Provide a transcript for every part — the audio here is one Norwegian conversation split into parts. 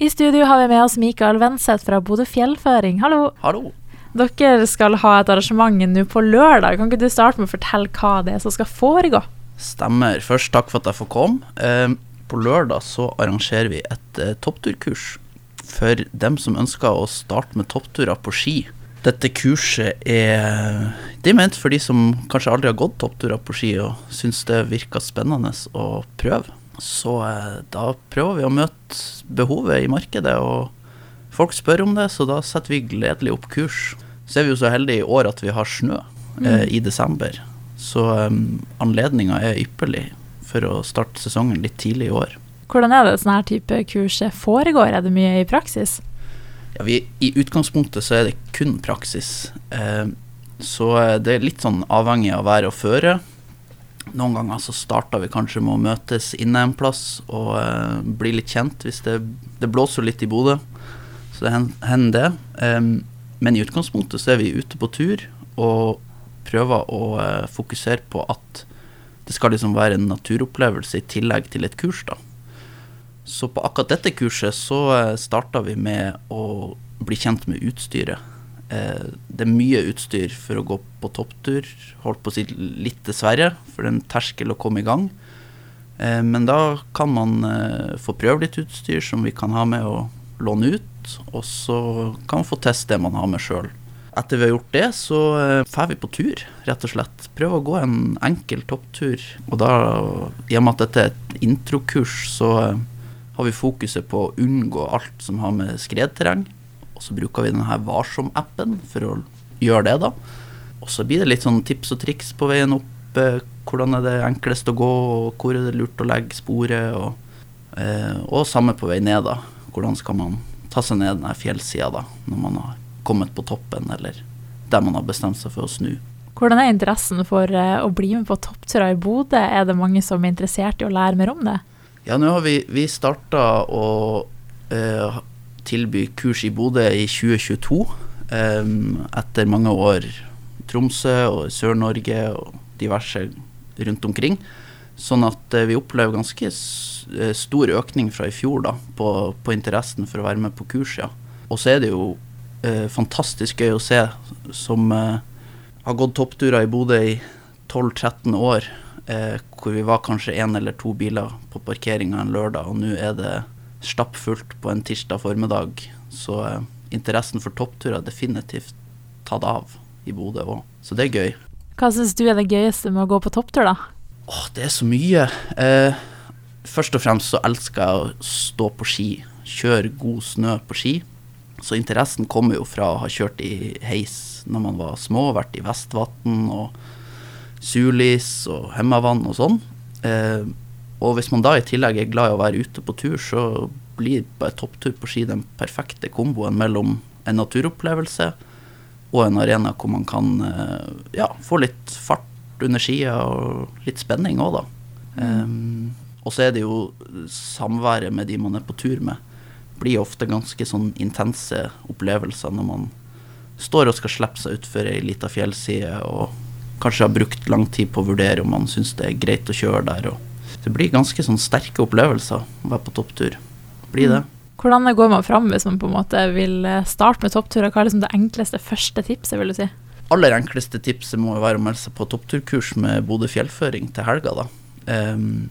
I studio har vi med oss Mikael Venseth fra Bodø fjellføring. Hallo. Hallo. Dere skal ha et arrangement nå på lørdag. Kan ikke du starte med å fortelle hva det er som skal foregå? Stemmer. Først takk for at jeg får komme. Eh, på lørdag så arrangerer vi et eh, toppturkurs for dem som ønsker å starte med toppturer på ski. Dette kurset er Det er ment for de som kanskje aldri har gått toppturer på ski og syns det virker spennende å prøve. Så eh, da prøver vi å møte behovet i markedet, og folk spør om det, så da setter vi gledelig opp kurs. Så er vi jo så heldige i år at vi har snø eh, i desember, så um, anledninga er ypperlig for å starte sesongen litt tidlig i år. Hvordan er det sånn her type kurs foregår? Er det mye i praksis? Ja, vi, I utgangspunktet så er det kun praksis. Eh, så det er litt sånn avhengig av vær og føre. Noen ganger så starter vi kanskje med å møtes inne en plass og uh, bli litt kjent hvis det, det blåser litt i Bodø. Så det hender det. Um, men i utgangspunktet så er vi ute på tur og prøver å uh, fokusere på at det skal liksom være en naturopplevelse i tillegg til et kurs, da. Så på akkurat dette kurset så uh, starta vi med å bli kjent med utstyret. Eh, det er mye utstyr for å gå på topptur. Holdt på å si litt dessverre, for det er en terskel å komme i gang. Eh, men da kan man eh, få prøve litt utstyr som vi kan ha med å låne ut. Og så kan man få teste det man har med sjøl. Etter vi har gjort det, så drar vi på tur, rett og slett. Prøve å gå en enkel topptur. Og da, i og med at dette er et introkurs, så har vi fokuset på å unngå alt som har med skredterreng og så bruker vi denne Varsom-appen for å gjøre det, da. Og så blir det litt sånn tips og triks på veien opp. Eh, hvordan er det enklest å gå, og hvor er det lurt å legge sporet? Og, eh, og samme på vei ned, da. Hvordan skal man ta seg ned denne fjellsida da, når man har kommet på toppen, eller der man har bestemt seg for å snu. Hvordan er interessen for uh, å bli med på toppturer i Bodø? Er det mange som er interessert i å lære mer om det? Ja, nå har vi, vi starta å uh, tilby kurs i Bodø i 2022. Um, etter mange år Tromsø og Sør-Norge og diverse rundt omkring. Sånn at uh, vi opplever ganske eh, stor økning fra i fjor da, på, på interessen for å være med på kurs. Ja. Og så er det jo uh, fantastisk gøy å se som uh, har gått toppturer i Bodø i 12-13 år, hvor vi var kanskje én eller to biler på parkeringa en lørdag, og nå er det stappfullt på en tirsdag formiddag. Så eh, interessen for topptur er definitivt tatt av i Bodø òg. Så det er gøy. Hva syns du er det gøyeste med å gå på topptur, da? Åh, det er så mye. Eh, først og fremst så elsker jeg å stå på ski. Kjøre god snø på ski. Så interessen kommer jo fra å ha kjørt i heis når man var små, vært i Vestvatn og Sulis og Hemmavann og sånn. Eh, og hvis man da i tillegg er glad i å være ute på tur, så blir bare topptur på ski den perfekte komboen mellom en naturopplevelse og en arena hvor man kan eh, ja, få litt fart under skia og litt spenning òg, da. Um, og så er det jo samværet med de man er på tur med. Blir ofte ganske sånn intense opplevelser når man står og skal slippe seg utfor ei lita fjellside og kanskje har brukt lang tid på å vurdere om man syns det er greit å kjøre der. og det blir ganske sånn sterke opplevelser å være på topptur. Blir det. Hvordan går man fram hvis man på en måte vil eh, starte med toppturer? Hva er liksom det enkleste første tipset, vil du si? Aller enkleste tipset må være å melde seg på toppturkurs med Bodø fjellføring til helga, da. Um,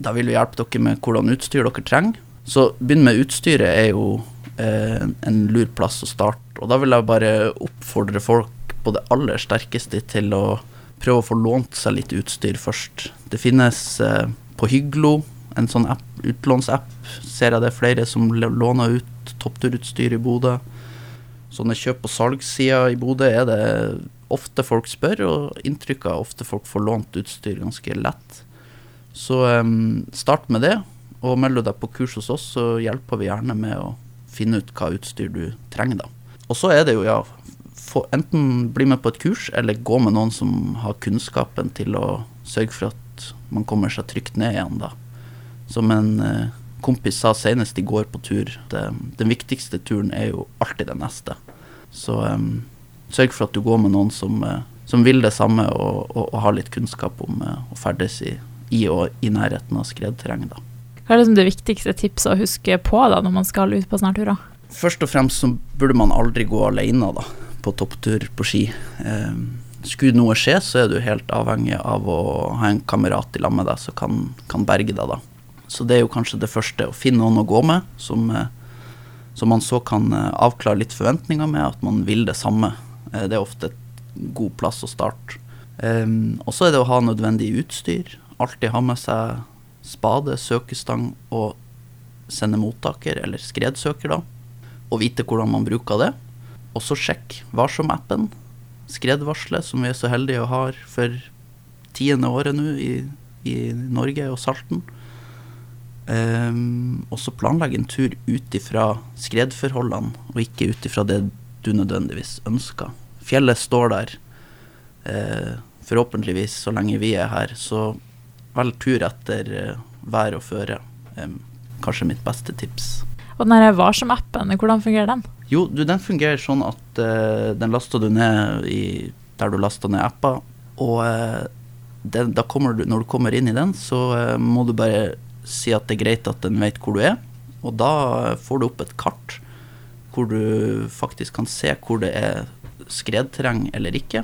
da vil vi hjelpe dere med hvordan utstyr dere trenger. Så begynn med utstyret er jo eh, en lur plass å starte. Og da vil jeg bare oppfordre folk på det aller sterkeste til å prøve å få lånt seg litt utstyr først. Det finnes eh, på Hyglo, en sånn app, utlånsapp, ser jeg det er flere som låner ut toppturutstyr i Bodø. Sånne kjøp- og salgssider i Bodø er det ofte folk spør, og inntrykket av ofte folk får lånt utstyr ganske lett. Så eh, start med det, og meld deg på kurs hos oss, så hjelper vi gjerne med å finne ut hva utstyr du trenger, da. Og så er det jo, ja, få, enten bli med på et kurs, eller gå med noen som har kunnskapen til å sørge for at man kommer seg trygt ned igjen, da. Som en eh, kompis sa senest i går på tur, det, den viktigste turen er jo alltid den neste. Så eh, sørg for at du går med noen som, eh, som vil det samme, og, og, og har litt kunnskap om uh, å ferdes i, i, og i nærheten av skredterreng, da. Hva er liksom det viktigste tipset å huske på da når man skal ut på sånne turer? Først og fremst så burde man aldri gå alene da, på topptur på ski. Eh, skulle noe skje, så er du helt avhengig av å ha en kamerat i lag med deg som kan, kan, berge deg. da. Så det er jo kanskje det første, å finne noen å gå med, som, eh, som man så kan eh, avklare litt forventninger med, at man vil det samme. Det er ofte et god plass å starte. Og så er det å ha nødvendig utstyr. Alltid ha med seg spade, søkestang og sende mottaker, eller skredsøker, da. Og vite hvordan man bruker det. Og så sjekk Varsom-appen skredvarselet, som vi er så heldige å ha for tiende året nå i, i, Norge og Salten. Um, og så planlegge en tur ut ifra skredforholdene, og ikke ut ifra det du nødvendigvis ønsker. Fjellet står der, uh, forhåpentligvis så lenge vi er her, så velg tur etter uh, vær og føre. Um, kanskje mitt beste tips. Og den Varsom-appen, hvordan fungerer den? Jo, du, den fungerer sånn at uh, den laster du ned i, der du laster ned apper. Og uh, den, da kommer du, når du kommer inn i den, så uh, må du bare si at det er greit at den vet hvor du er. Og da får du opp et kart hvor du faktisk kan se hvor det er skredterreng eller ikke.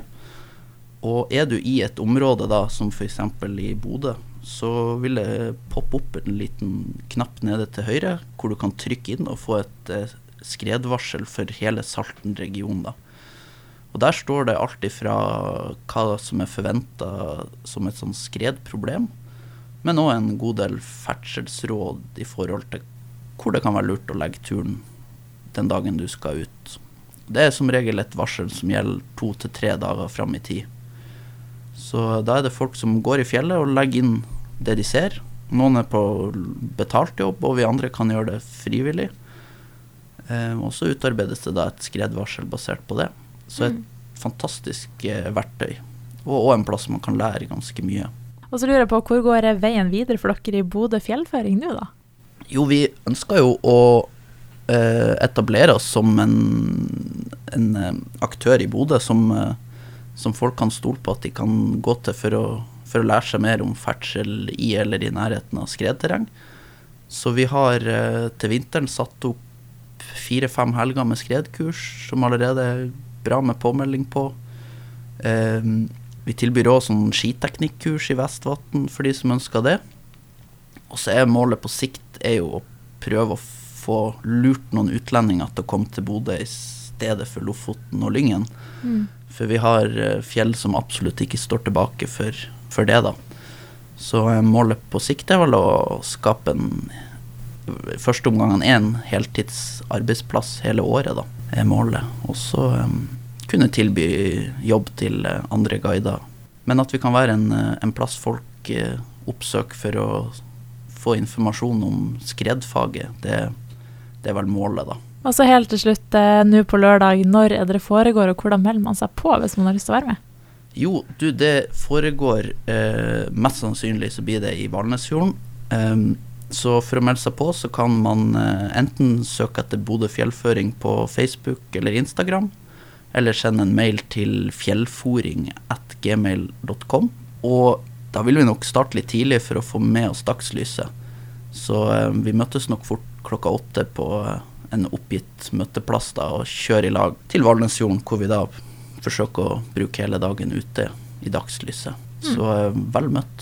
Og er du i et område da, som f.eks. i Bodø, så vil det poppe opp en liten knapp nede til høyre hvor du kan trykke inn og få et skredvarsel for hele Salten-regionen. Og Der står det alt ifra hva som er forventa som et sånn skredproblem, men òg en god del ferdselsråd i forhold til hvor det kan være lurt å legge turen den dagen du skal ut. Det er som regel et varsel som gjelder to til tre dager fram i tid. Så da er det folk som går i fjellet og legger inn det de ser. Noen er på betalt jobb, og vi andre kan gjøre det frivillig. Eh, og så utarbeides det da et skredvarsel basert på det. Så et mm. fantastisk eh, verktøy. Og, og, en plass man kan lære ganske mye. Og så lurer jeg på, Hvor går veien videre for dere i Bodø fjellføring nå, da? Jo, vi ønsker jo å eh, etablere oss som en, en eh, aktør i Bodø som, eh, som, folk kan stole på at de kan gå til for å, for å lære seg mer om ferdsel i eller i nærheten av skredterreng. Så vi har eh, til vinteren satt opp fire-fem helger med skredkurs, som allerede er bra med påmelding på. Eh, vi tilbyr òg sånn skiteknikkurs i Vestvatn for de som ønsker det. Og så er målet på sikt er jo å prøve å få lurt noen utlendinger til å komme til Bodø i stedet for Lofoten og Lyngen. Mm. For vi har eh, fjell som absolutt ikke står tilbake for, for det, da. Så eh, målet på sikt er vel å skape en første omgangen en heltids arbeidsplass hele året, da, er målet. Og så um, kunne tilby jobb til uh, andre guider. Men at vi kan være en, uh, en plass folk uh, oppsøker for å få informasjon om skredfaget, det, det, er vel målet, da. Og så helt til slutt, nå på lørdag, når er det foregår, og hvordan melder man seg på hvis man har lyst til å være med? Jo, du, det foregår Mest sannsynlig så blir det i Valnesfjorden. Um, så for å melde seg på, så kan man eh, enten søke etter Bodø fjellføring på Facebook eller Instagram, eller sende en mail til fjellforing.gmail.com. Og da vil vi nok starte litt tidlig for å få med oss dagslyset. Så eh, vi møtes nok fort klokka åtte på eh, en oppgitt møteplass da, og kjører i lag til Valnesfjorden, hvor vi da forsøker å bruke hele dagen ute i dagslyset. Mm. Så vel møtt.